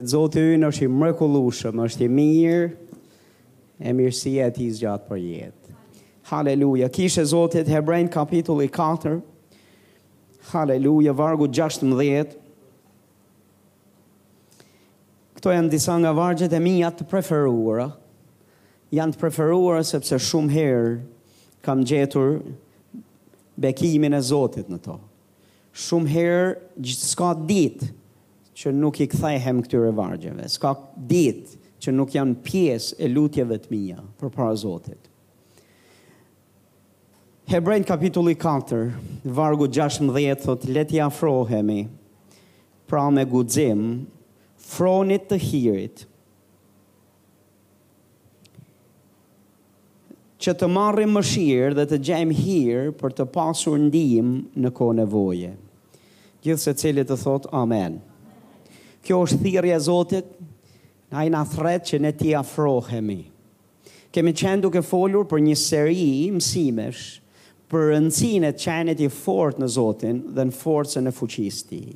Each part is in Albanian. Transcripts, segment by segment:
Zoti ynë është i mrekullueshëm, është i mirë, e mirësia e tij zgjat për jetë. Haleluja. Kishë e Zotit Hebrejnë kapitulli 4. Haleluja, vargu 16. Këto janë disa nga vargjet e mia të preferuara. Janë të preferuara sepse shumë herë kam gjetur bekimin e Zotit në to. Shumë herë s'ka ditë që nuk i kthehem këtyre vargjeve, s'ka ditë që nuk janë pjesë e lutjeve të mia përpara Zotit. Hebrenjtë kapitulli 4, vargu 16 thotë le t'i afrohemi pra me guxim fronit të hirit. Që të marrim mëshirë dhe të gjejmë hir për të pasur ndihmë në kohë nevoje. Gjithsecili të thotë Amen. Kjo është thirrja e Zotit, Ai na thret që ne t'i afrohemi. Kemi qenë duke folur për një seri mësimesh për rëndësinë e qenit i fortë në Zotin dhe në forcën e fuqisë tij.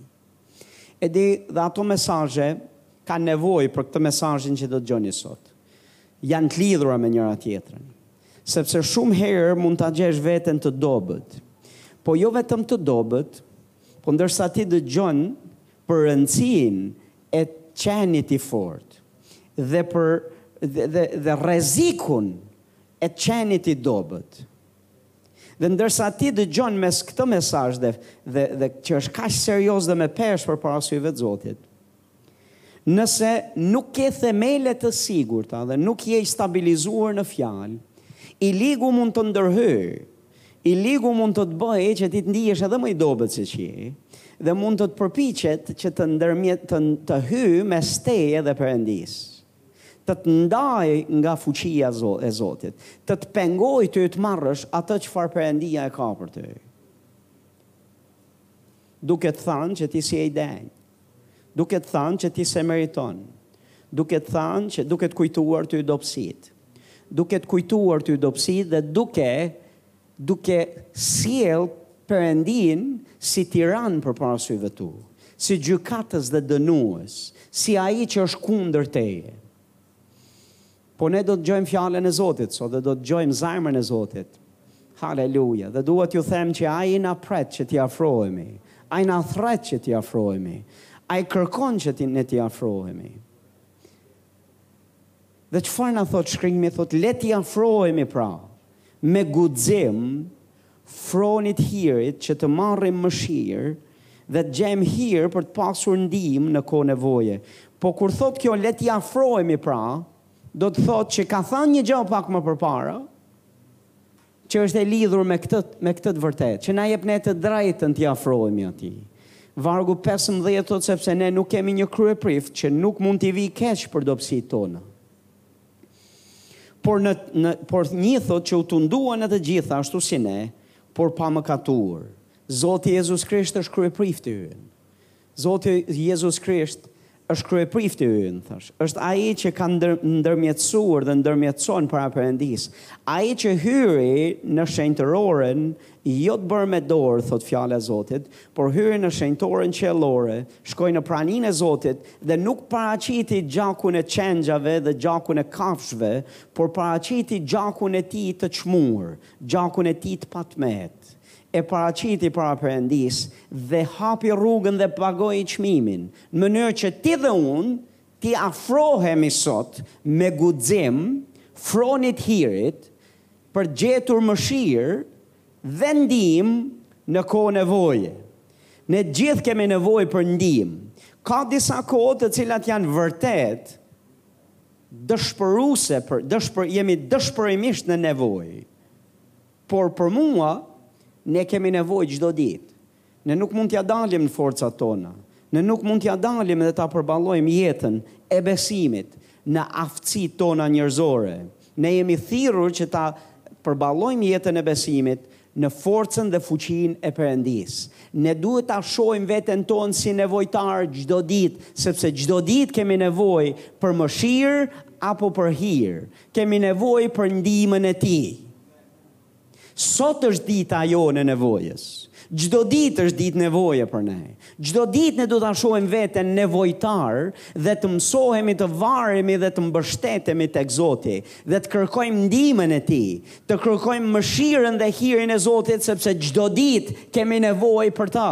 E di dhe ato mesazhe kanë nevojë për këtë mesazhin që do dëgjoni sot. Janë të lidhura me njëra tjetrën. Sepse shumë herë mund ta gjesh veten të dobët. Po jo vetëm të dobët, po ndërsa ti dëgjon për rëndësinë e qenit i fortë dhe për dhe dhe rrezikun e qenit i dobët. Dhe ndërsa ti dëgjon mes këtë mesazh dhe, dhe, dhe që është kaq serioz dhe me peshë për para syve të Zotit, nëse nuk ke themele të sigurta dhe nuk je i stabilizuar në fjalë, i ligu mund të ndërhyjë, i ligu mund të të bëjë që ti të ndihesh edhe më i dobët se që je, dhe mund të të përpiqet që të ndërmjet të, të hyjë mes teje dhe Perëndisë. Të të ndajë nga fuqia e Zotit, të të pengojë ty të marrësh atë çfarë Perëndia e ka për ty. Duke të thënë që ti s'je i denjë. Duke të thënë që ti s'e meriton. Duke të thënë që duke të kujtuar ty dobësitë. Duke të kujtuar ty dobësitë dhe duke duke sjellë Perëndinë si tiran përpara syve tu, si gjykatës dhe dënues, si ai që është kundër teje. Po ne do të dëgjojmë fjalën e Zotit sot dhe do të dëgjojmë zemrën e Zotit. Haleluja! Dhe dua t'ju them që ai na pret që t'i afrohemi. Ai na thret që t'i afrohemi. Ai kërkon që ti ne t'i afrohemi. Dhe çfarë na thotë shkrimi thotë le t'i afrohemi pra me guxim fronit hirit që të marrim mëshirë dhe të gjejmë hir për të pasur ndihmë në kohë nevoje. Po kur thotë kjo le t'i afrohemi pra, do të thotë që ka thënë një gjë pak më përpara, që është e lidhur me këtë, me këtë të vërtetë, që na jep ne të drejtën t'i afrohemi atij. Vargu pesëmbëdhjetë thotë sepse ne nuk kemi një kryeprift që nuk mund t'i vijë keq për dobësitë tona. Por në, në por një thotë që u tundua në të gjitha ashtu si ne, por pa mëkatuar. Zoti Jezus Krisht është kryeprifti ynë. Zoti Jezus Krisht është Kryeprifti ynë, thashë. Është Ai që ka ndër, ndërmjetësuar dhe ndërmjetëson para Perëndisë. Ai që hyri në shenjtëroren, jo të bërë me dorë, thotë Fjala e Zotit, por hyri në shenjtoren qiellore, shkoi në praninë e Zotit dhe nuk paraqiti gjakun e qengjave dhe gjakun e kafshëve, por paraqiti gjakun e Tij të çmuar, gjakun e Tij të patëmetë. e paraqiti para Perëndisë dhe hapi rrugën dhe pagoi çmimin, në mënyrë që ti dhe unë t'i afrohemi sot me guxim fronit hirit për të gjetur mëshirë dhe ndihmë në kohë nevoje. Ne gjithë kemi nevojë për ndihmë. Ka disa kohë të cilat janë vërtet dëshpëruese për dëshpër jemi dëshpërimisht në nevojë Por për mua, ne kemi nevojë çdo ditë. Ne nuk mund t'ia dalim në forcat tona. Ne nuk mund t'ia dalim dhe ta përballojmë jetën e besimit në aftësitë tona njerëzore. Ne jemi thirrur që ta përballojmë jetën e besimit në forcën dhe fuqinë e Perëndisë. Ne duhet ta shohim veten tonë si nevojtarë çdo ditë, sepse çdo ditë kemi nevojë për mëshirë apo për hir. Kemi nevojë për ndihmën e Tij. Sot është dita jonë e nevojës. Çdo ditë është ditë nevoje për ne. Çdo ditë ne duhet ta shohim veten nevojtar dhe të mësohemi të varemi dhe të mbështetemi tek Zoti dhe të kërkojmë ndihmën e Tij, të kërkojmë mëshirën dhe hirin e Zotit sepse çdo ditë kemi nevojë për ta.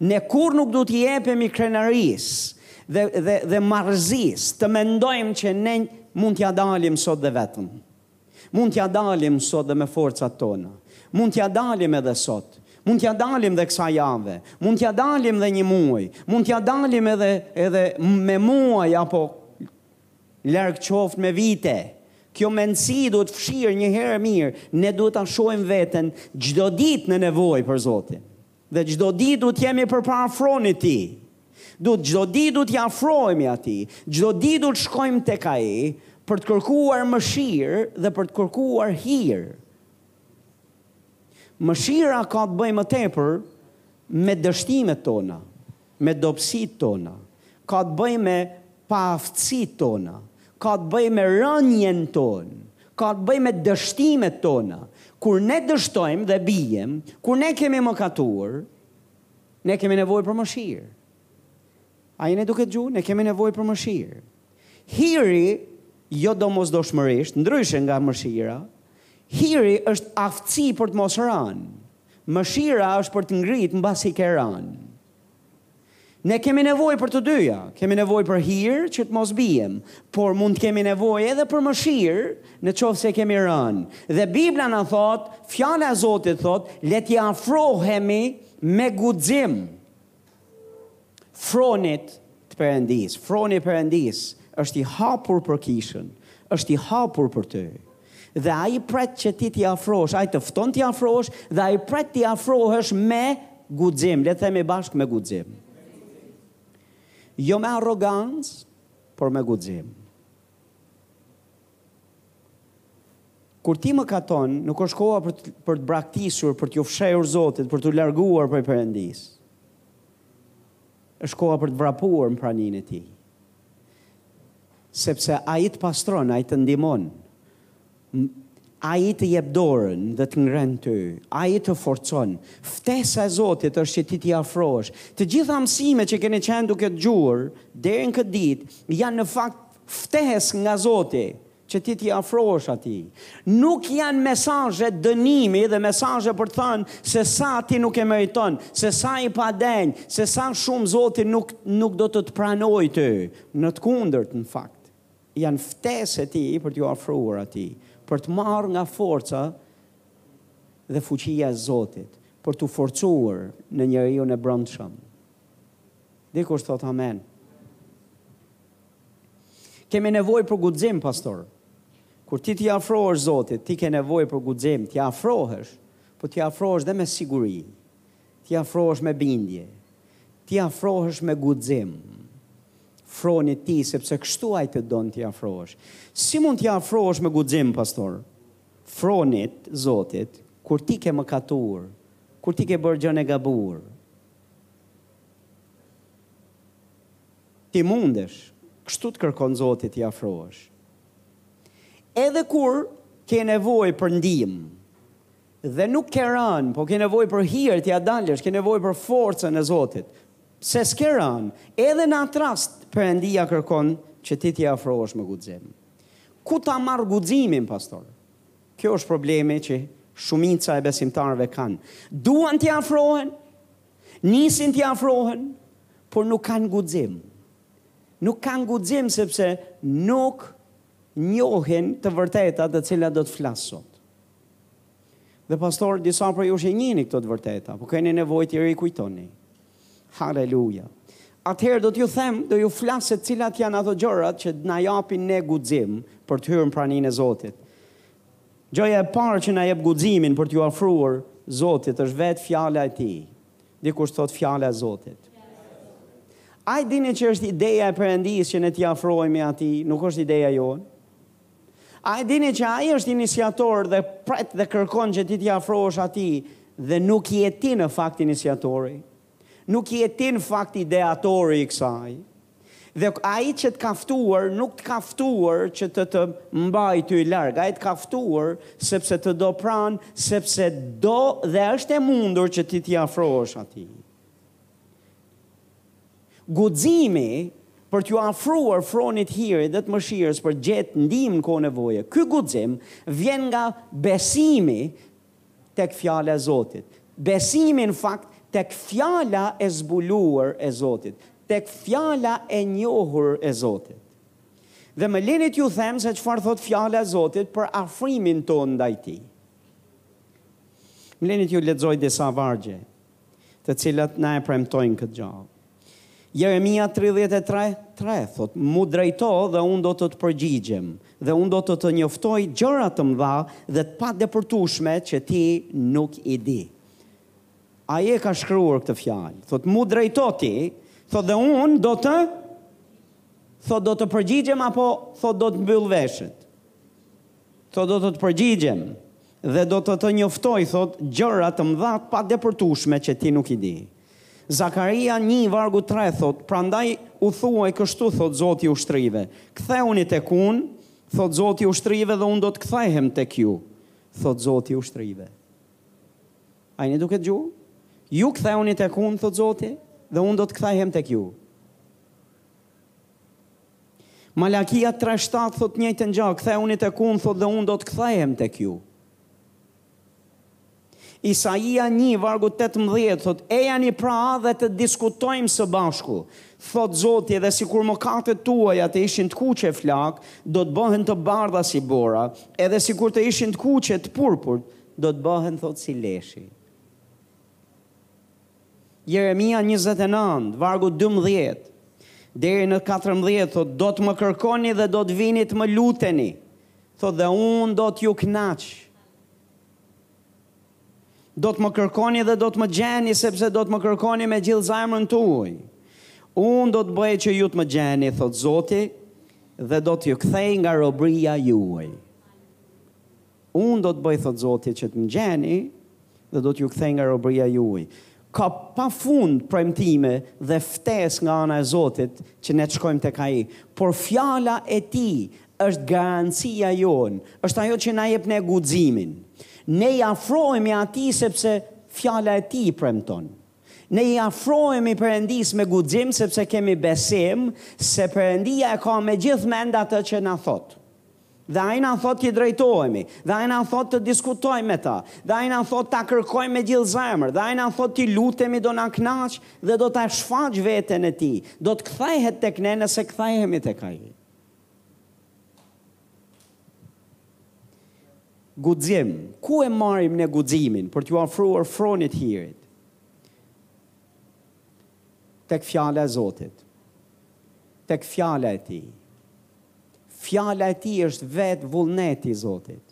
Ne kurrë nuk duhet t'i jepemi krenarisë dhe, dhe, dhe marrëzisë të mendojmë që ne mund t'ja dalim sot dhe vetëm. Mund t'ja dalim sot dhe me forcat tona. Mund t'ja dalim edhe sot. Mund t'ja dalim dhe kësaj jave. Mund t'ja dalim dhe një muaj. Mund t'ja dalim edhe, edhe me muaj apo larg qoftë me vite. Kjo mendësi duhet fshirë një herë e mirë. Ne duhet ta shohim veten çdo ditë në nevojë për Zotin. Dhe çdo ditë duhet të jemi përpara fronit Tij. Duhet çdo ditë duhet t'i afrohemi Atij. Çdo ditë duhet të shkojmë tek Ai për të kërkuar mëshirë dhe për të kërkuar hir. Mëshira ka të bëjë më tepër me dështimet tona. me dobësitë tona, ka të bëjë me paaftësitë tona, ka të bëjë me rënien tonë, ka të bëjë me dështimet tona. Kur ne dështojmë dhe biem, kur ne kemi mëkatuar, ne kemi nevojë për mëshirë. A jeni duke dëgju? Ne kemi nevojë për mëshirë. Hiri, jo domosdoshmërisht, ndryshe nga mëshira, hiri është aftësi për të mos rënë. Mëshira është për të ngritë mbasi ke rënë. Ne kemi nevojë për të dyja, kemi nevojë për hir që të mos biem, por mund të kemi nevojë edhe për mëshirë në qoftë se kemi rënë. Dhe Bibla na thotë, fjala e Zotit thotë, le t'i afrohemi me guxim. Fronit të Perëndisë, froni i Perëndisë është i hapur për kishën, është i hapur për ty. Dhe ai pret që ti t'i afrohesh, ai të fton t'i afrohesh dhe ai pret t'i afrohesh me guxim, le të themi bashkë me guxim. Jo me arrogancë, por me guxim. Kur ti mëkaton, nuk është koha për të, për të braktisur, për t'iu fshehur Zotit, për t'u larguar prej Perëndisë. Është koha për të vrapuar në praninë e Tij. Sepse Ai të pastron, Ai të ndihmon. Ai të jep dorën dhe të ngren ty. Ai të forcon. Ftesa e Zotit është që ti t'i afrohesh. Të gjitha mësime që keni qenë duke dëgjuar deri në këtë ditë janë në fakt Ftesë nga Zoti, që ti t'i afrohesh Atij. Nuk janë mesazhe dënimi dhe mesazhe për të thënë se sa ti nuk e meriton, se sa i padenjë, se sa shumë Zoti nuk nuk do të të pranojë ty. Në të kundërt, në fakt, janë ftesë e Tij për t'iu afruar Atij, për të marrë nga forca dhe fuqia e Zotit, për t'u forcuar në njeriun e brendshëm. Dikush thotë Amen. Kemi nevojë për guxim, pastor. Kur ti i afrohesh Zotit, ti ke nevojë për guxim, t'i afrohesh, po t'i afrohesh dhe me siguri. T'i afrohesh me bindje. T'i afrohesh me guxim. Fronit Tij, sepse kështu ai të don t'i afrohesh. Si mund t'i afrohesh me guxim, pastor? Fronit Zotit, kur ti ke mëkatur, kur ti ke bërë gjënë e gabuar. Ti mundesh, kështu të kërkon Zoti t'i afrohesh. Edhe kur ke nevojë për ndihmë dhe nuk ke ranë, po ke nevojë për hir t'ia dalësh, ke nevojë për forcën e Zotit. Se s'ke ranë, edhe në atë rast Perëndia kërkon që ti t'i afrohesh me guxim. Ku ta marr guximin, pastor? Kjo është problemi që shumica e besimtarëve kanë. Duan t'i afrohen, Nisin t'i afrohen, por nuk kanë guxim. Nuk kanë guxim sepse nuk njohin të vërteta të cilat do të flas sot. Dhe pastor, disa prej jush i njihni këto të vërteta, po keni nevojë t'i rikujtoni. Haleluja. Atëherë do t'ju them, do ju flas se cilat janë ato gjërat që na japin ne guxim për të hyrë në praninë e Zotit. Gjëja e parë që na jep guximin për t'iu afruar Zotit është vetë Fjala e Tij. Dikush thotë Fjala e Zotit. A e dini që është ideja e Perëndisë që ne t'i afrohemi Atij, nuk është ideja jonë? A e dini që Ai është iniciator dhe pret dhe kërkon që ti t'i afrohesh Atij dhe nuk je ti në fakt iniciatori? Nuk je ti në fakt ideatori i kësaj? Dhe Ai që të ka ftuar nuk të ka ftuar që të të mbajë ty larg. Ai të ka ftuar sepse të do pranë, sepse do dhe është e mundur që ti t'i afrohesh Atij. Guximi për t'iu afruar fronit të hirit dhe të mëshirës për të gjetë ndihmë në kohë nevoje. Ky guxim vjen nga besimi tek fjala e Zotit. Besimi në fakt tek fjala e zbuluar e Zotit, tek fjala e njohur e Zotit. Dhe më leni t'ju them se çfarë thotë fjala e Zotit për afrimin tonë ndaj tij. Më leni t'ju lexoj disa vargje të cilat na e premtojnë këtë gjë. Jeremia 33, 3, thotë, m'u drejto dhe unë do të të përgjigjem, dhe unë do të të njoftoj gjëra të mëdha dhe të padepërtueshme që ti nuk i di. Ai e ka shkruar këtë fjalë, thotë, m'u drejto ti, thotë, dhe unë do të, thotë, do të përgjigjem, apo, thotë, do të mbyll veshët. Thotë, do të të përgjigjem, Dhe do të të njoftoj, thotë, gjëra të mëdha të padepërtueshme që ti nuk i di. Zakaria një, vargu tre, thotë, Prandaj u thuaj kështu, thotë Zoti i ushtrive, Kthehuni tek Unë, thotë Zoti i ushtrive, dhe Unë do të kthehem tek ju, thotë Zoti i ushtrive. A jeni duke dëgjuar? Ju kthehuni tek Unë, thotë Zoti, dhe Unë do të kthehem tek ju. Malakia tre shtatë thotë të njëjtën gjë, Kthehuni tek unë, thotë, dhe unë do të kthehem tek ju. Isaia një, vargu tetëmbëdhjetë, thotë, Ejani pra dhe të diskutojmë së bashku, thotë Zoti, dhe sikur mëkatet tuaja të ishin të kuqe flakë, do të bëhen të bardha si bora, edhe sikur të ishin të kuqe të purpurt, do të bëhen, thotë, si leshi. Jeremia njëzet e nëntë, vargu dymbëdhjetë deri në katërmbëdhjetë, thotë, Do të më kërkoni dhe do të vini të më luteni, thotë, dhe unë do t'ju kënaq. Do të më kërkoni dhe do të më gjeni, sepse do të më kërkoni me gjithë zemrën tuaj. Unë do të bëj që ju të më gjeni, thotë Zoti, dhe do t'ju kthej nga robëria juaj. Unë do të bëj, thotë Zoti, që të më gjeni dhe do t'ju kthej nga robëria juaj. Ka pafund premtime dhe ftesë nga ana e Zotit që ne të shkojmë tek Ai, por Fjala e Tij është garancia jonë, është ajo që na jep ne guximin. Ne i afrohemi Atij sepse Fjala e Tij premton. Ne i afrohemi Perëndisë me guxim sepse kemi besim se Perëndia e ka me gjithë mend atë që na thotë. Dhe Ai na thotë t'i drejtohemi. Dhe Ai na thotë të diskutojmë me të. Dhe Ai na thotë ta kërkojmë me gjithë zemër. Dhe Ai na thotë t'i lutemi do na kënaqë dhe do ta shfaqë veten e Tij. Do të kthehet tek ne nëse kthehemi tek Ai. Guxim. Ku e marrim ne guximin për t'iu afruar fronit hirit? Tek Fjala e Zotit. Tek Fjala e Tij. Fjala e Tij është vetë vullneti i Zotit.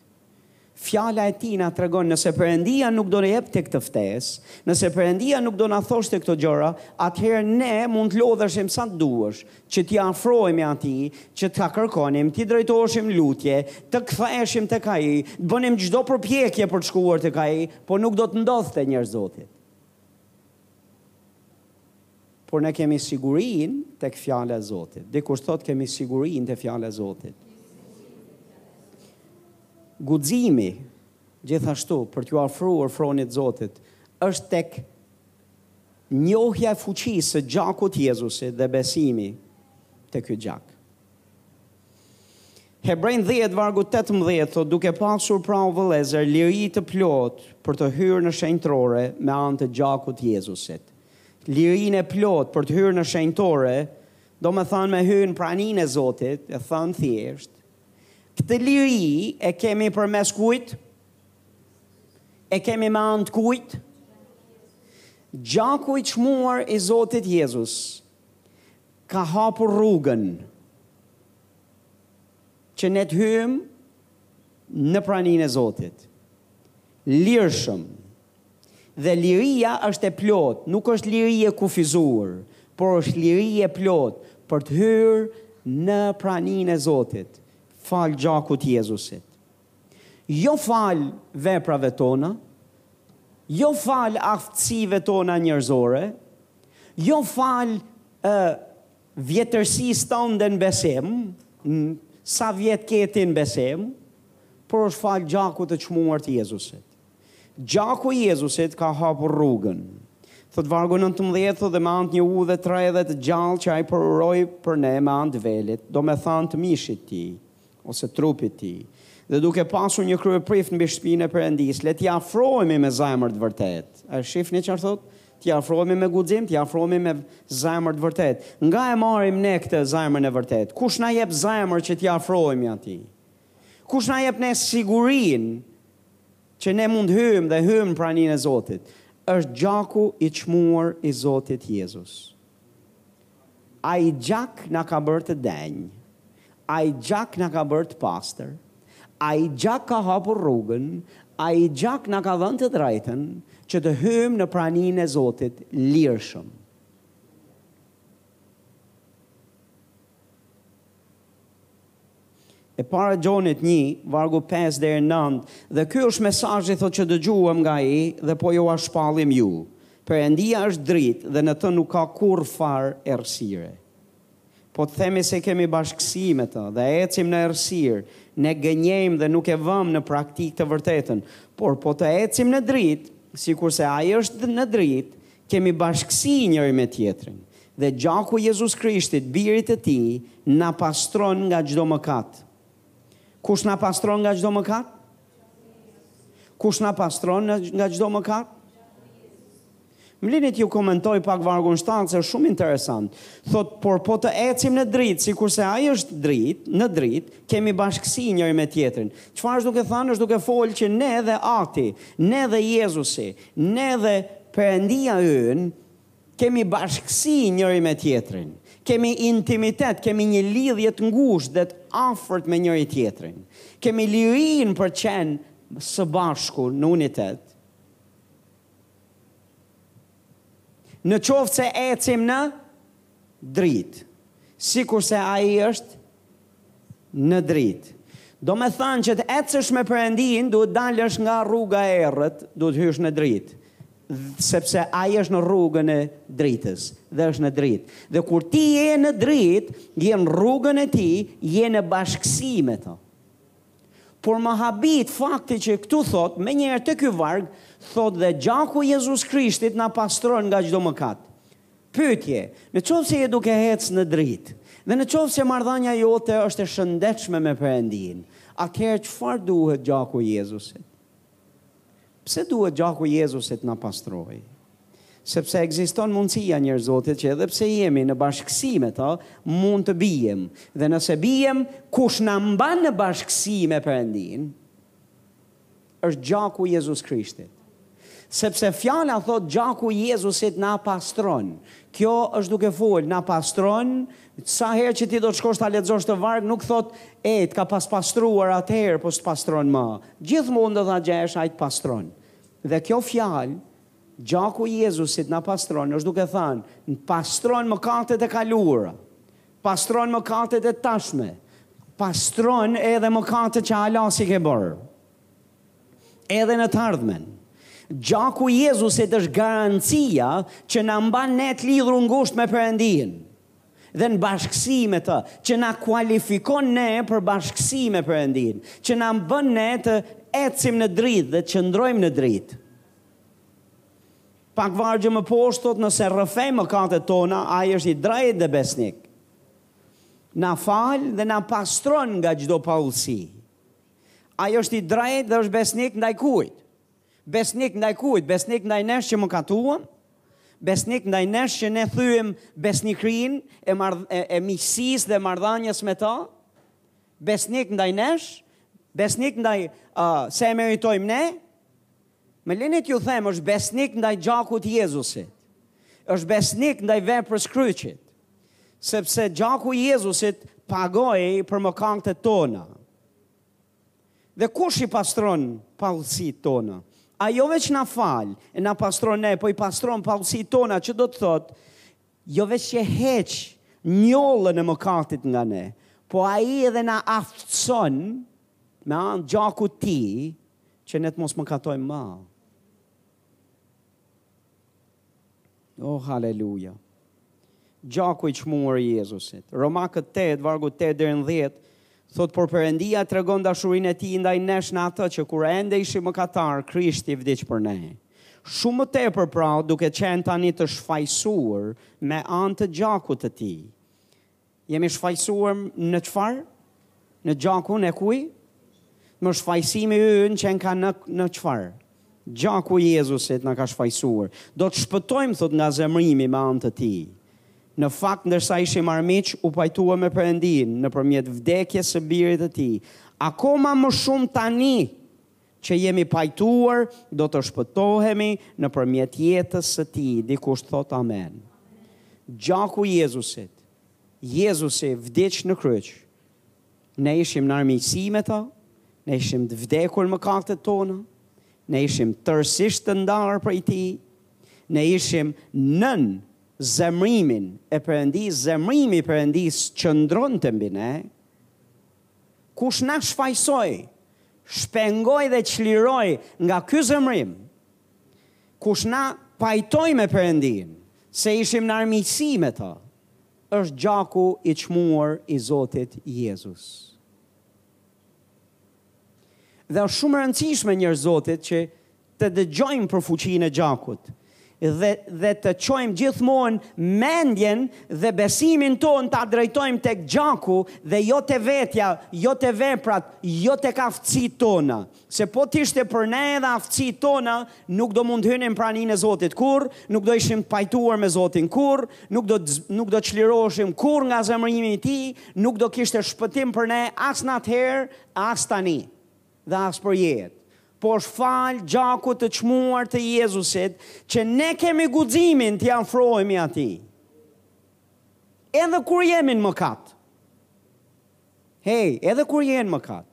Fjala e Tij na tregon nëse Perëndia nuk do jepte këtë ftesë, nëse Perëndia nuk do na thoshte këto gjëra, atëherë ne mund të lodheshim sa të duash, që t'i afrohemi Atij, që ta kërkonim, t'i drejtoheshim lutje, të ktheheshim tek Ai, të bënim çdo përpjekje për të shkuar tek Ai, por nuk do të ndodhte, njerëz Zotit. Por ne kemi sigurinë tek fjala e Zotit. Dikush thotë kemi sigurinë te fjala e Zotit. Guximi gjithashtu për t'iu afruar fronit Zotit është tek njohja e fuqisë së gjakut Jezusit dhe besimi te ky gjak. Hebrenjve 10 vargu 18 thotë duke pasur pra o vëllezër liri të plotë për të hyrë në shenjtore me anë të gjakut të Jezusit. Lirinë e plotë për të hyrë në shenjtore, domethanë me hy në praninë e Zotit, e thanë thjesht, këtë liri e kemi përmes kujt? E kemi me anë të kujt? Gjaku i çmuar i Zotit Jezus, ka hapur rrugën që ne të hyjmë në praninë e Zotit. Lirshëm. Dhe liria është e plotë, nuk është liri e kufizuar, por është liri e plotë për të hyrë në praninë e Zotit, falë gjakut Jezusit. Jo falë veprave tona, jo falë aftësive tona njerëzore, Jo falë vjetërsisë tënde në besim, sa vjet ke ti në besim, por është falë gjakut të çmuar të Jezusit. Gjaku i Jezusit ka hapur rrugën. Thotë vargu 19 thotë dhe me anë të një udhe të re dhe të gjallë që ai përuroi për ne me anë të velit, domethënë të mishit të tij, ose trupit të tij, dhe duke pasur një kryeprift mbi shtëpinë e Perëndisë, le t'i afrohemi me zemër të vërtetë. A e shihni çfarë thotë? T'i afrohemi me guxim, t'i afrohemi me zemër të vërtetë. Nga e marrim ne këtë zemrën e vërtetë? Kush na jep zemër që t'i afrohemi atij? Kush na jep ne sigurinë që ne mund hyjmë dhe hyjmë në praninë e Zotit? Është gjaku i çmuar i Zotit Jezus. Ai gjak na ka bërë të denjë. Ai gjak na ka bërë të pastër. Ai gjak ka hapur rrugën. Ai gjak na ka dhënë të drejtën që të hyjmë në praninë e Zotit lirshëm. E para e Gjonit një, vargu pesë deri nëntë, dhe ky është mesazhi thotë që dëgjuam nga ai dhe po jua shpallim ju. Perëndia është dritë dhe në të nuk ka kurrfarë errësire. Po të themi se kemi bashkësi me të dhe ecim në errësirë, ne gënjejmë dhe nuk e vëmë në praktikë të vërtetën. Por po të ecim në dritë, sikurse ai është në dritë, Kemi bashkësi njëri me tjetrin, dhe gjaku i Jezus Krishtit, Birit të Tij, na pastron nga çdo mëkat. Kush na pastron nga çdo mëkat? Kush na pastron nga çdo mëkat? Më lini t'ju komentoj pak vargun 7, se është shumë interesant. Thotë, por po të ecim në dritë, sikurse ai është dritë, në dritë, kemi bashkësi njëri me tjetrin. Çfarë është duke thanë, është duke folë që ne dhe ati, ne dhe Jezusi, Ne dhe Perëndia ynë kemi bashkësi njëri me tjetrin, kemi intimitet, kemi një lidhje të ngushtë dhe të afërt me njëri tjetrin, kemi lirinë për të qenë së bashku në unitet. Në qoftë se ecim në dritë, sikurse Ai është, në dritë. Domethanë që të ecësh me Perëndinë duhet dalësh nga rruga e errët, duhet hysh në dritë, sepse Ai është në rrugën e dritës dhe është në dritë. Dhe kur ti je në dritë, je në rrugën e Tij, je në bashkësi me të. Por më habit fakti që këtu thotë, menjëherë te ky varg, thotë dhe gjaku i Jezus Krishtit na pastron nga çdo mëkat. Pyetje, Në qoftë se je duke ecë në dritë, dhe në qoftë se marrëdhënia jote është e shëndetshme me Perëndinë, atëherë çfarë duhet gjaku i Jezusit? Pse duhet gjaku i Jezusit na pastrojë? Sepse ekziston mundësia njerëz të Zotit që edhe pse jemi në bashkësi me të, mund të biem. Dhe nëse biem, kush na mban në bashkësi me Perëndinë? është gjaku i Jezus Krishtit. Sepse fjala thot gjaku i Jezusit na pastron. Kjo është duke fol, na pastron, sa herë që ti do të shkosh ta lexosh atë varg, nuk thot, e, të ka pas pastruar atëherë, po s'të pastron ma. Gjithmonë do ta gjesh ai të pastron. Dhe kjo fjalë, gjaku i Jezusit na pastron, është duke thënë, na pastron mëkatet e kaluara. Pastron mëkatet e tashme. Pastron edhe mëkatet që hala s'i ke bërë. Edhe në të ardhmen. Gjaku i Jezusit është garancia që na mban ne të lidhur ngushtë me Perëndinë dhe në bashkësi me të, që na kualifikon ne për bashkësi me Perëndinë, që na bën ne të ecim në dritë dhe të qëndrojmë në dritë. Pak vargje më poshtë thotë nëse rrëfejmë mëkatet tona, Ai është i drejtë dhe besnik. Na fal dhe na pastron nga çdo paudhësi. Ai është i drejtë dhe është besnik ndaj kujt? Besnik ndaj kujt? Besnik ndaj nesh që mëkatuam? Besnik ndaj nesh që ne thyem besnikërinë e, e, e miqësisë dhe marrëdhanies me ta? Besnik ndaj nesh? Besnik ndaj uh, se e meritojmë ne? Më lini t'ju them, është besnik ndaj gjakut të Jezusit. Është besnik ndaj veprës kryqit. Sepse gjaku i Jezusit pagoi për mëkatet tona. Dhe kush i pastron paudhësitë tona? Ai jo veç na fal e na pastron ne, po i pastron paudhësitë tona, që do të thotë Jo veç që heq njollën e mëkatit nga ne, po Ai edhe na aftëson me anë të gjakut të Tij që ne të mos mëkatojmë ma. Oh, haleluja! Gjaku i çmuar i Jezusit. Romakët 8, vargu 8 deri në 10, Thotë, Por Perëndia e tregon dashurinë e tij ndaj nesh në atë që kur ende ishim mëkatarë, Krishti vdiq për ne. Shumë më tepër pra, duke qenë tani të shfajësuar me anë të gjakut të tij. Jemi shfajësuar në çfarë? Në gjakun e kujt? Më shfajësimi ynë qenka në në çfarë? Gjaku i Jezusit na ka shfajësuar. Do të shpëtojmë, thotë, nga zemërimi me anë të Tij. Në fakt, ndërsa ishim armiq, u pajtuam me Perëndinë nëpërmjet vdekjes së Birit të Tij. Akoma më shumë tani që jemi pajtuar, do të shpëtohemi nëpërmjet jetës së Tij. Dikush thotë amen. Gjaku i Jezusit. Jezusi vdiq në kryq. Ne ishim në armiqësi me ta, ne ishim të vdekur në mëkatet tona, ne ishim tërësisht të ndarë prej tij, ne ishim nën zemërimin e Perëndisë, zemërimi i Perëndisë qëndronte mbi ne. Kush na shfajësoi, shpengoi dhe çliroi nga ky zemërim, kush na pajtoi me Perëndinë, se ishim në armiqësi me të, Është gjaku i çmuar i Zotit Jezus. Dhe është shumë e rëndësishme njerëz Zotit që të dëgjojmë për fuqinë e gjakut dhe dhe të çojmë gjithmonë mendjen dhe besimin tonë ta drejtojmë tek gjaku dhe jo te vetja, jo te veprat, jo tek aftësitë tona. Se po t'ishte për ne edhe aftësitë tona, nuk do mund t'hynim praninë e Zotit kurrë, nuk do ishim t'pajtuar me Zotin kurrë, nuk do nuk do çliroheshim kurrë nga zemërimi i Tij, nuk do kishte shpëtim për ne as n'atëherë, as tani, dhe as përjetë. Po është falë gjakut të çmuar të Jezusit që ne kemi guximin t'i afrohemi Atij. Edhe kur jemi në mëkat. Hej, edhe kur je në mëkat.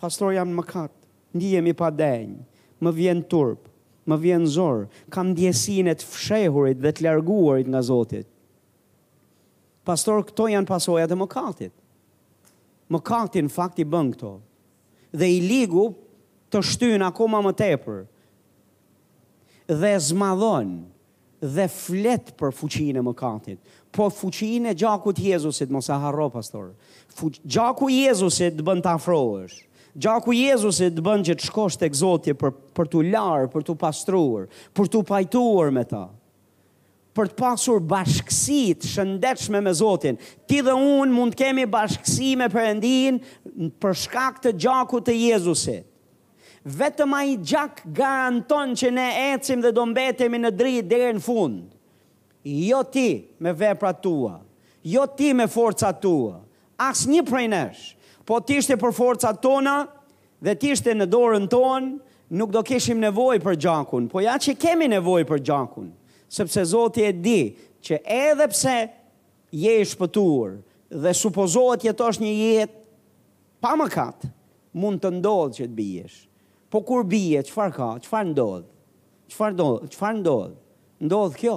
Pastor jam në mëkat, ndihem i padenjë, më vjen turp, më vjen zor, kam ndjesinë e të fshehurit dhe të larguarit nga Zoti. Pastor këto janë pasojat e mëkatit. Mëkati në fakt i bën këto. Dhe i ligu të shtyn akoma më tepër. Dhe zmadhon dhe flet për fuqinë e mëkatit, po fuqinë e gjakut të Jezusit mos e harro pastor. Fuq, gjaku i Jezusit të bën të afrohesh. Gjaku i Jezusit të bën që të shkosh tek Zoti për për t'u larë, për t'u pastruar, për t'u pajtuar me ta për të pasur bashkësi të shëndetshme me Zotin. Ti dhe unë mund të kemi bashkësi me Perëndinë për shkak të gjakut të Jezusit. Vetëm ai gjak garanton që ne ecim dhe do mbetemi në dritë deri në fund. Jo ti me veprat tua, jo ti me forcat tua, asnjë prej nesh. Po të ishte për forcat tona dhe të ishte në dorën tonë, nuk do kishim nevojë për gjakun, po ja që kemi nevojë për gjakun, sepse Zoti e di që edhe pse Je i shpëtuar dhe supozohet të jetosh një jetë pa mëkat. Mund të ndodhë që të biesh. Po kur bie, çfarë ka? Çfarë ndodh? Çfarë do, çfarë ndodh? Ndodh kjo.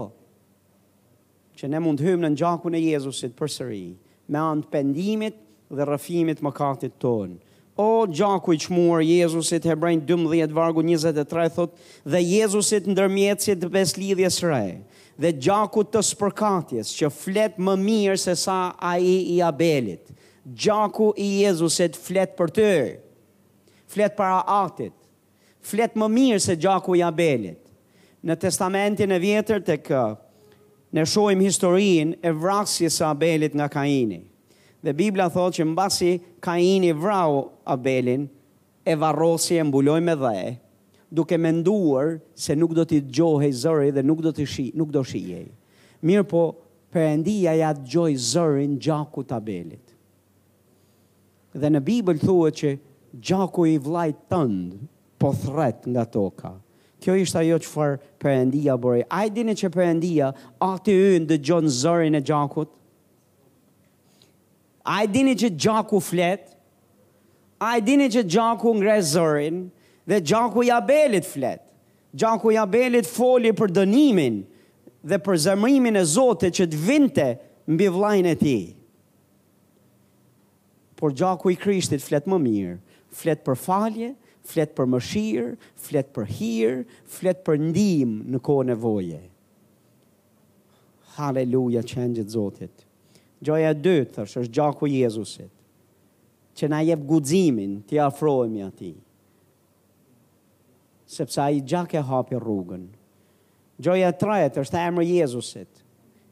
Që ne mund të hyjmë nën gjakun e Jezusit përsëri, me anë të pendimit dhe rrëfimit të mëkatit tonë. O gjaku i çmuar i Jezusit Hebrenjve dymbëdhjetë vargu njëzet e tre thotë dhe Jezusit ndërmjetësit të besëlidhjes së re dhe gjakut të spërkatjes që flet më mirë se sa ai i Abelit gjaku i Jezusit flet për ty flet para Atit flet më mirë se gjaku i Abelit. Në Testamentin e Vjetër tek, ne shohim historinë e vrasjes së Abelit nga Kaini. Dhe Bibla thotë që mbasi Kaini vrau Abelin, e varrosi e mbuloi me dhe, duke menduar se nuk do t'i dëgjohej zëri dhe nuk do të shi, nuk do shihej. Mirëpo Perëndia ia dëgjoi zërin gjakut t'Abelit. Dhe në Bibël thuhet që gjaku i vllait tënd po thret nga toka. Kjo ishte ajo çfarë Perëndia bëri. A e dini që Perëndia, Ati ynë dëgjon zërin e gjakut? A e dini që gjaku flet? A e dini që gjaku ngre zërin dhe gjaku i Abelit flet? Gjaku i Abelit foli për dënimin dhe për zemërimin e Zotit që të vinte mbi vllain e tij. Por gjaku i Krishtit flet më mirë, flet për falje, flet për mëshirë, flet për hir, flet për ndihmë në kohë nevoje. Haleluja Qengjit të Zotit. Gjoja e dytë thash është gjaku i Jezusit që na jep guximin t'i afrohemi atij. Sepse ai gjak e hapi rrugën. Gjoja e tretë është emri i Jezusit.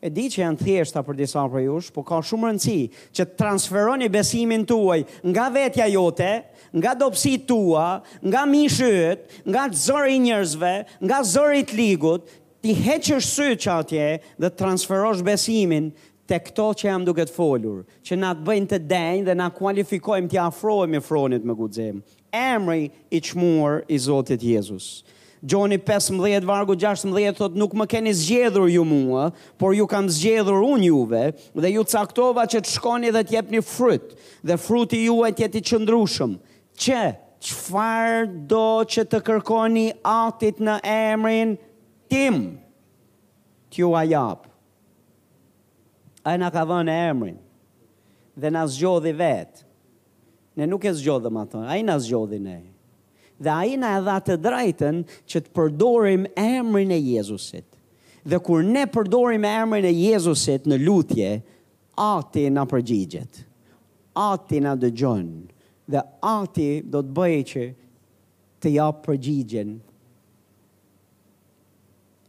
E di që janë të thjeshta për disa prej jush, por ka shumë rëndësi që të transferoni besimin tuaj nga vetja jote, nga dobësitë tua, nga mishi yt, nga zëri i njerëzve, nga zëri i të ligut, t'i heqësh sytë që atje dhe të transferosh besimin Te këto që jam duke folur, që na bëjnë të denjë dhe na kualifikojmë t'i afrohemi fronit me guxim. Emri i çmuar i Zotit Jezus. Gjoni pesëmbëdhjetë vargu gjashtëmbëdhjetë thotë nuk më keni zgjedhur ju mua, por ju kam zgjedhur unë juve dhe ju caktova që të shkoni dhe të jepni fryt dhe fryti juaj të jetë i qëndrueshëm, që çfarëdo që të kërkoni Atit në emrin tim, t'jua japë. Ai na ka dhënë emrin dhe na zgjodhi vetë. Ne nuk e zgjodhëm atë, ai na zgjodhi ne. Dhe ai na e dha të drejtën që të përdorim emrin e Jezusit. Dhe kur ne përdorim emrin e Jezusit në lutje, Ati na përgjigjet. Ati na dëgjon dhe Ati do të bëjë që të japë përgjigjen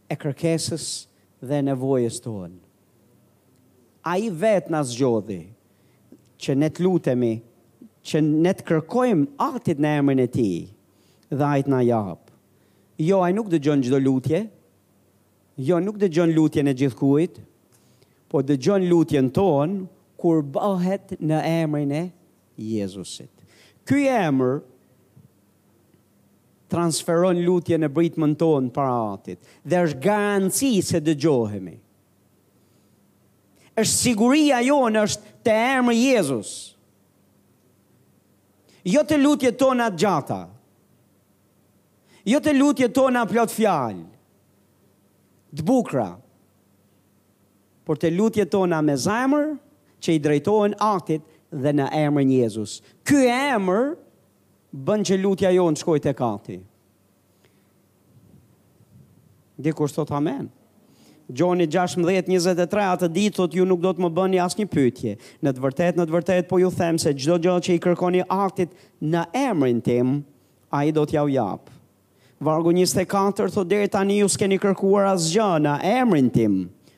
e kërkesës dhe e nevojës tonë. Ai vetë na zgjodhi që ne të lutemi, që ne të kërkojmë Atit në emrin e Tij dhe Ai të na japë. Jo, Ai nuk dëgjon çdo lutje. Jo, nuk dëgjon lutjen e gjithkujt, po dëgjon lutjen tonë kur bëhet në emrin e Jezusit. Ky emër transferon lutjen e britmën tonë para Atit dhe është garanci se dëgjohemi. Është siguria jonë është te emri Jezus. Jo te lutjet tona të gjata. Jo te lutjet tona plot fjalë. Të bukra. Por te lutjet tona me zemër që i drejtohen Atit dhe në emrin Jezus. Ky emër Bën që lutja jonë të shkojë tek Ati. Dikush thotë amen. Gjoni 16:23 atë ditë thotë ju nuk do të më bëni asnjë pyetje. Në të vërtetë, në të vërtetë po ju them se çdo gjë që i kërkoni Atit në emrin tim, Ai do t'jua japë. Vargu njëzet e katër thotë deri tani ju s'keni kërkuar asgjë në emrin tim,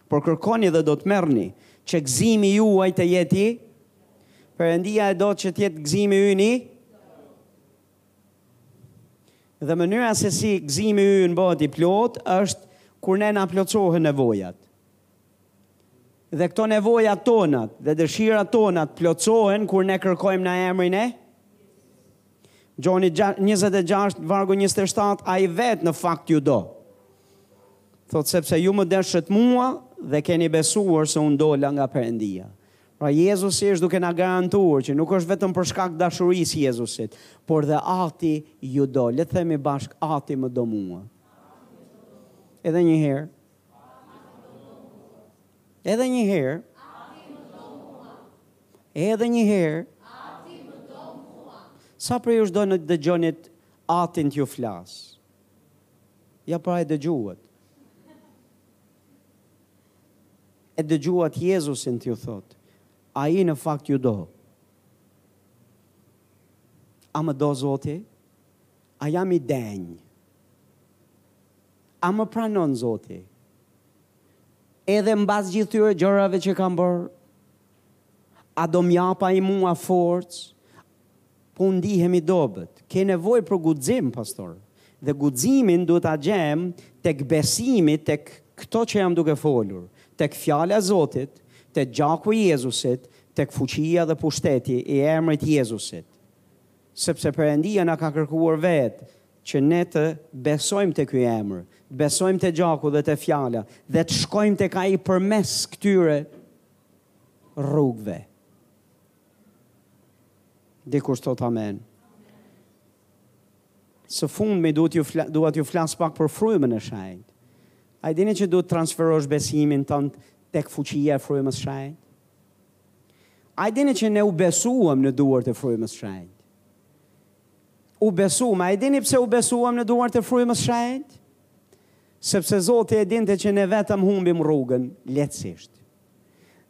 por kërkoni dhe do të merrni, që gëzimi juaj të jetë i Perëndia e do që të jetë gëzimi ynë i Dhe mënyra se si gëzimi ynë bëhet i plotë është kur ne na plotësohen nevojat. Dhe këto nevojat tonat dhe dëshirat tonat plotësohen kur ne kërkojmë në emrin e Gjoni 26 vargu 27 ai vetë në fakt ju do. Thotë sepse ju më deshët mua dhe keni besuar se unë dola nga Perëndia. Pra Jezusi është duke na garantuar që nuk është vetëm për shkak dashurisë së Jezusit, por dhe Ati ju do. Le të themi bashkë Ati më do mua. Edhe një herë. Edhe një herë. Edhe një herë. Sa prej jush do donit dëgjonit atin t'ju flasë? Ja pra e dëgjuat. E dëgjuat Jezusin t'ju thotë. Ai në fakt ju do. A më do zoti? A jam i denjë? A më pranon Zoti? Edhe mbas gjithë këtyre gjërave që kam bërë, a do m'jap ai mua forcë? Po ndihem i dobët. Ke nevojë për guxim, pastor. Dhe guximin duhet ta gjem tek besimi tek këto që jam duke folur, tek fjala e Zotit, tek gjaku i Jezusit, tek fuqia dhe pushteti i emrit të Jezusit. Sepse Perëndia na ka kërkuar vetë që ne të besojmë te ky emër, të besojmë te gjaku dhe te fjala dhe të shkojmë tek ai përmes këtyre rrugëve. Dikush thot amen. Së fundmi dua t'ju fla, dua t'ju flas pak për frymën e shenjtë. A e dini që duhet transferosh besimin tënd tek fuqia e frymës shenjtë? A e dini që ne u besuam në duart e frymës shenjtë? U besuam, a e dini pse u besuam në duart e Frymës Shenjtë? Sepse Zoti e dinte që ne vetëm humbim rrugën, lehtësisht.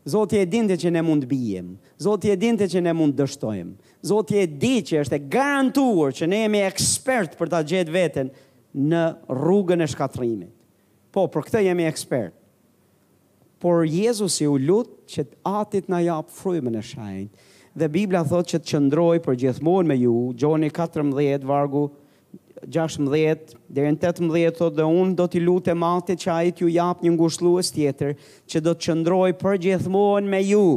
Zoti e dinte që ne mund të biem, Zoti e dinte që ne mund të dështojmë, Zoti e di që është e garantuar që ne jemi ekspertë për ta gjetë veten në rrugën e shkatërrimit. Po, për këtë jemi ekspertë. Por Jezusi u lut që Ati të na japë Frymën e Shenjtë. Dhe Bibla thotë që të qëndrojë përgjithmonë me ju, Gjoni katërmbëdhjetë vargu gjashtëmbëdhjetë deri në tetëmbëdhjetë thotë dhe unë do t'i lutem Atit që Ai t'ju japë një ngushëllues tjetër që do të qëndrojë përgjithmonë me ju.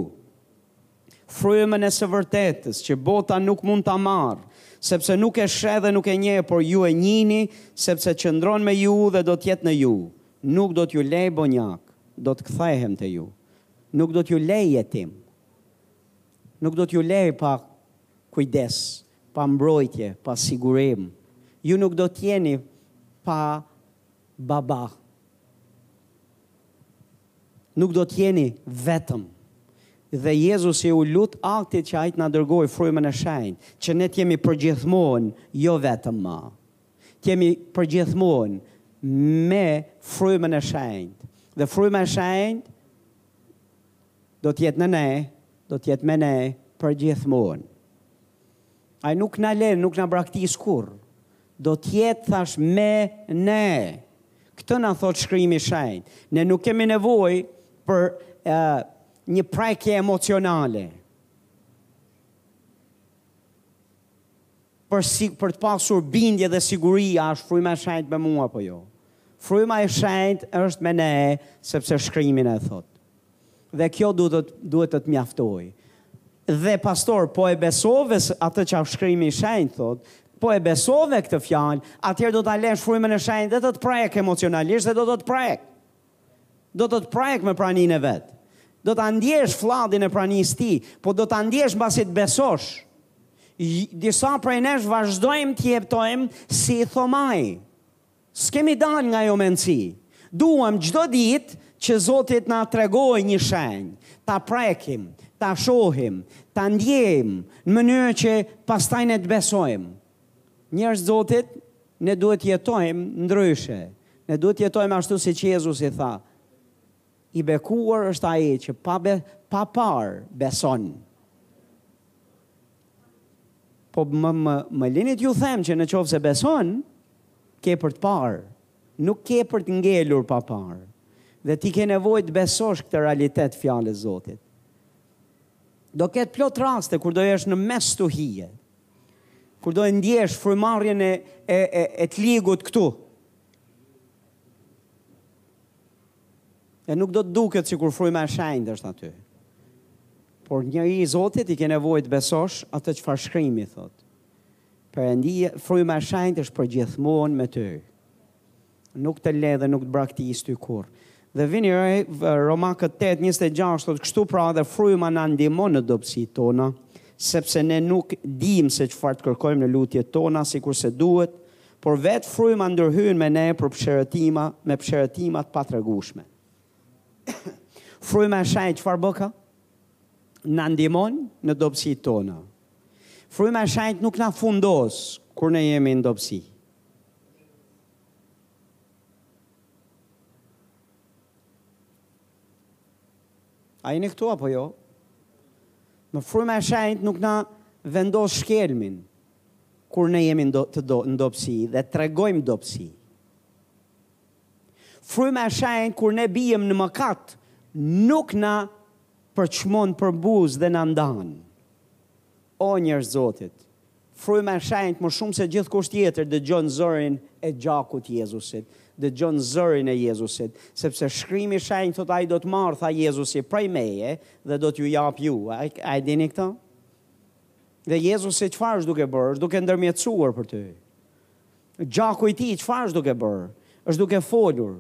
Frymën e së vërtetës, që bota nuk mund ta marrë, sepse nuk e sheh dhe nuk e njeh, por ju e njihni, sepse qëndron me ju dhe do të jetë në ju. Nuk do t'ju lej bonjak, do të kthehem te ju. Nuk do t'ju lej jetim. Nuk do t'ju lej pa kujdes, pa mbrojtje, pa sigurim. Ju nuk do të jeni pa baba. Nuk do të jeni vetëm. Dhe Jezusi u lut Atit që Ai të na dërgojë Frymën e Shenjtë, që ne të jemi përgjithmonë jo vetëm ma. Të jemi përgjithmonë me Frymën e Shenjtë. Dhe Fryma e Shenjtë do të jetë në ne, do të jetë me ne përgjithmonë. Ai nuk na len, nuk na braktis kurrë. Do të jetë, thash, me ne. Këtë na thot shkrimi i shenjtë. Ne nuk kemi nevojë për e, një prekje emocionale. Për, s, për të pasur bindje dhe siguri, a është fryma e shenjtë me mua apo jo? Fryma e shenjtë është me ne, sepse shkrimi na e thot. Dhe kjo duhet duhet të të mjaftojë. Dhe pastaj, po e besove atë çka Shkrimi i Shenjtë thotë, po e besove këtë fjalë, atëherë do ta lësh Frymën e Shenjtë dhe të të prekë emocionalisht dhe do të të prekë. Do të të prekë me praninë e vet. Do ta ndjesh flladin e pranisë së tij, po do ta ndjesh mbasi të besosh. Disa prej nesh vazhdojmë të jetojmë si Thomai. S'kemi dalë nga ajo mendësi. Duam çdo ditë që Zoti të na tregojë një shenjë, ta prekim, ta shohim, ta ndjejmë, në mënyrë që pastaj ne të besojmë. Njerëz të Zotit, ne duhet të jetojmë ndryshe. Ne duhet të jetojmë ashtu siç Jezusi tha, I bekuar është ai që pa be, pa parë beson. Po më më më lini t'ju them që në qoftë se beson, ke për të parë. Nuk ke për të ngelur pa parë. Dhe ti ke nevojë të besosh këtë realitet të fjalës së Zotit. Do ketë plot raste kur do jesh në mes stuhie. Kur do e ndjesh frymëmarrjen e e e, e të ligut këtu. E nuk do të duket sikur fryma e shenjtë është aty. Por njeri i Zotit ti ke nevojë të besosh atë çfarë shkrimi thotë. Perëndia, fryma e shenjtë është përgjithmonë me ty. Nuk të lë dhe nuk të braktis ty kurrë. Dhe vini re, Romakët 8:26 thotë kështu pra edhe fryma na ndihmon në dobësitë tona, sepse ne nuk dimë se çfarë të kërkojmë në lutjet tona sikurse duhet, Por vetë fryma ndërhyn me ne për psherëtima, me psherëtima të patregueshme. Fryma e shenjtë çfarë bëka? Na ndihmon në dobësitë tona. Fryma e shenjtë nuk na fundos kur ne jemi në dobësi. A jeni këtu apo jo? Në fryma e shenjtë nuk na vendos shkelmin, Kur ne jemi ndo, të do, në dobësi dhe tregojmë dobësi. Fryma e shenjtë kur ne biem në mëkat nuk na përçmon përbuz dhe na ndan. O njerëz të Zotit, fryma e shenjtë më shumë se gjithkush tjetër dëgjon zërin e gjakut të Jezusit, dëgjon zërin e Jezusit, sepse shkrimi i shenjtë thotë ai do të marrë, tha Jezusi, prej meje dhe do t'ju japë ju. A, a e dini këtë? Dhe Jezusi çfarë është duke bërë? Është duke ndërmjetësuar për ty. Gjaku i tij çfarë është duke bërë? Është duke folur.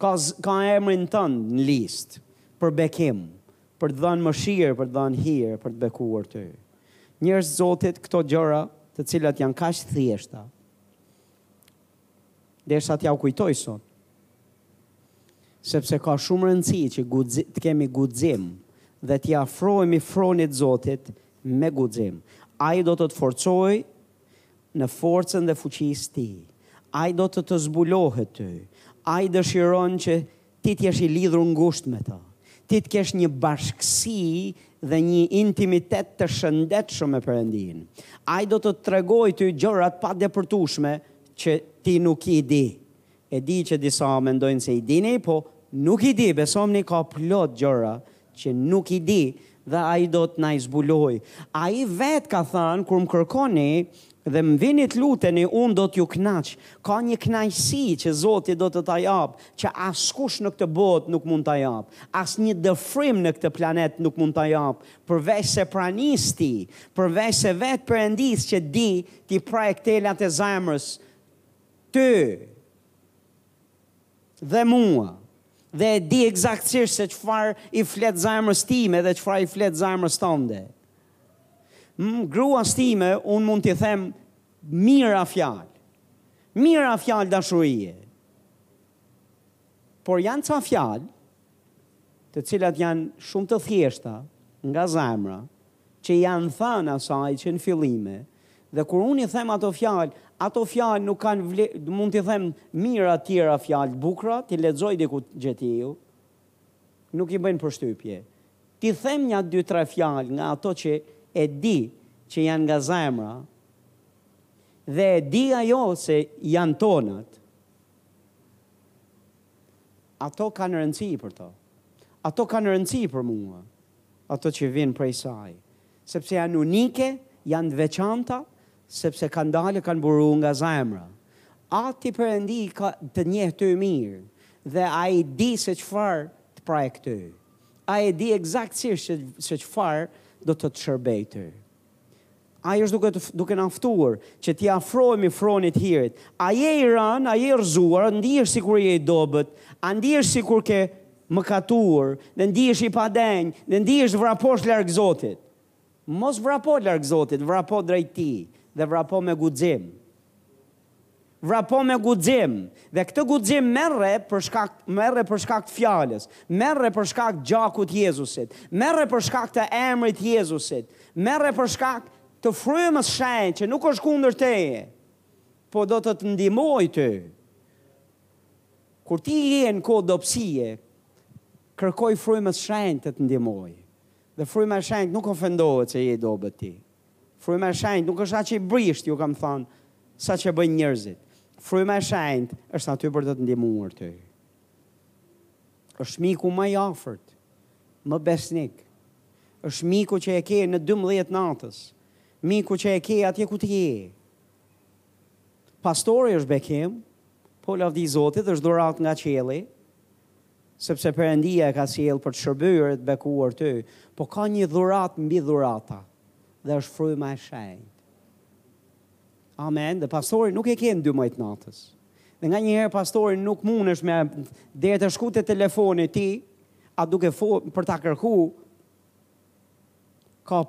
Ka ka emrin tënd në listë për bekim, për të dhënë mëshirë, për të dhënë hir, për të bekuar ty. Njerëz Zotit, këto gjëra të cilat janë kaq thjeshta, derisa t'jau kujtoj sot, sepse ka shumë rëndësi që të kemi guxim dhe t'i afrohemi fronit Zotit me guxim. Ai do të të forcojë në forcën dhe fuqisë Tij. Ai do të të zbulohet ty. Ai dëshiron që Ti të jesh i lidhur ngushtë me të, ti të kesh një bashkësi dhe një intimitet të shëndetshëm me Perëndinë. Ai do të të tregojë ty gjëra të padepërtueshme që ti nuk i di. E di që disa mendojnë se i dini, po nuk i di, besomëni ka plot gjëra që nuk i di dhe ai do të na i zbulojë. Ai vetë ka thënë kur më kërkoni dhe më vini t'i luteni unë do t'ju kënaq. Ka një kënaqësi që Zoti do të ta japë që askush në këtë botë nuk mund ta japë. Asnjë dëfrim në këtë planet nuk mund ta japë përveçse pranisë tij, përveçse vetë Perëndisë që di t'i prekë telat e zemrës ty. Dhe mua. Dhe e di ekzaktësisht se çfarë i flet zemrës time dhe çfarë i flet zemrës tënde. Gruas time unë mund t'i them mijëra fjalë. Mijëra fjalë dashurie. Por janë ca fjalë të cilat janë shumë të thjeshta, nga zemra, që i janë thënë asaj që në fillime, dhe kur unë i them ato fjalë, ato fjalë nuk kanë vle, mund t'i them mijëra tjera fjalë të bukura, t'i lexoj diku gjetiu, nuk i bëjnë përshtypje. T'i them nja dy tre fjalë nga ato që e di që janë nga zemra, dhe e di ajo se janë tonat, Ato kanë rëndësi për të. Ato kanë rëndësi për mua, ato që vijnë prej saj, sepse janë unike, janë të veçanta, sepse kanë dalë e kanë buru nga zemra. Ati Perëndi ka të njeh ty mirë dhe Ai di se çfarë të prek ty. Ai e di ekzaktësisht se çfarë do të të shërbejë ty. Ai është duke duke na ftuar që t'i afrohemi fronit hirit. A je i rënë, a je i rrëzuar, a ndihesh sikur je i dobët, a ndihesh sikur ke mëkatuar dhe ndihesh i padenjë dhe ndihesh të vraposh larg Zotit? Mos vrapo larg Zotit, vrapo drejt Tij dhe vrapo me guxim. Vrapo me guxim, dhe këtë guxim merre për shkak merre për shkak të fjalës, merre për shkak të gjakut të Jezusit, merre për shkak të emrit të Jezusit, merre për shkak të Frymës së Shenjtë që nuk është kundër teje, por do të të ndihmojë ty. Kur ti je në kohë dobësie, kërkoji Frymës së Shenjtë të të ndihmojë. Dhe Fryma e Shenjtë nuk ofendohet se je i dobët ti. Fryma e shenjtë nuk është aq e brishtë, ju kam thënë, sa ç'e bëjnë njerëzit. Fryma e shenjtë është aty për të të ndihmuar ty. Është miku më i afërt, më besnik. Është miku që e ke në 12 natës. Miku që e ke atje ku ti je. Pastori është bekim, po lavdi Zotit është dhuratë nga qielli, Sepse Perëndia e ka sjellë për të shërbyer, të bekuar ty, po ka një dhuratë mbi dhurata, dhe është Fryma e Shenjtë. Amen. Dhe pastori nuk e ke në 12 të natës. Dhe nga njëherë pastori nuk mundesh me deri të shku te telefoni ti, a duke fo për ta kërku, ka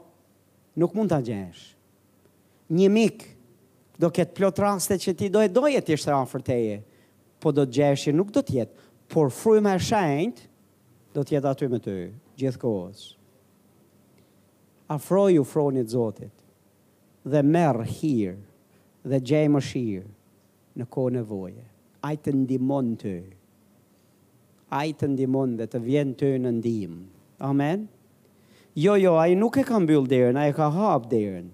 nuk mund ta gjesh. Një mik, do ketë plot raste që ti do ta doje të ishte afër teje, po do të gjeheshi nuk do të jetë, por fryma e shenjtë do të jetë aty me ty, gjithkohës. Afroju fronit të Zotit dhe merr hir dhe gjej mëshirë. në kohë nevoje. Ai të ndihmon ty. Ai të ndihmon dhe të vjen ty në ndihmë. Amen. Jo, jo, ai nuk e ka mbyll derën, ai e ka hap derën.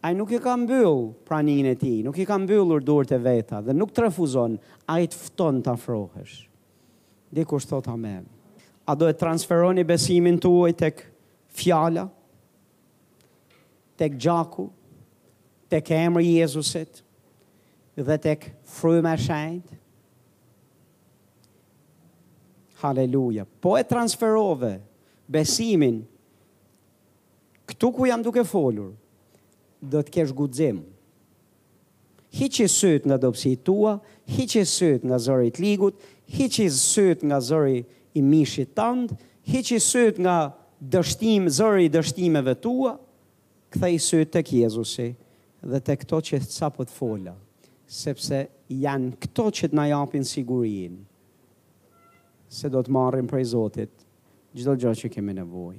Ai nuk e ka mbyll praninë e tij, nuk i ka mbyllur duart e veta dhe nuk të refuzon, ai të fton të afrohesh. Dikush thotë amen. A do e transferoni besimin tuaj tek fjala? tek gjaku, tek emri i Jezusit dhe tek fryma e shenjtë? Haleluja. Po e transferove besimin këtu ku jam duke folur, do të kesh guxim. Hiqi sytë nga dobësitë e tua, hiqi sytë nga zëri i të ligut, hiqi sytë nga zëri i mishit tand, hiqi sytë nga dështim, zëri i dështimeve tua, ktheji sytë tek Jezusi dhe tek këto që sapo të fola, sepse janë këto që të na japin sigurinë se do të marrim prej Zotit çdo gjë që kemi nevojë.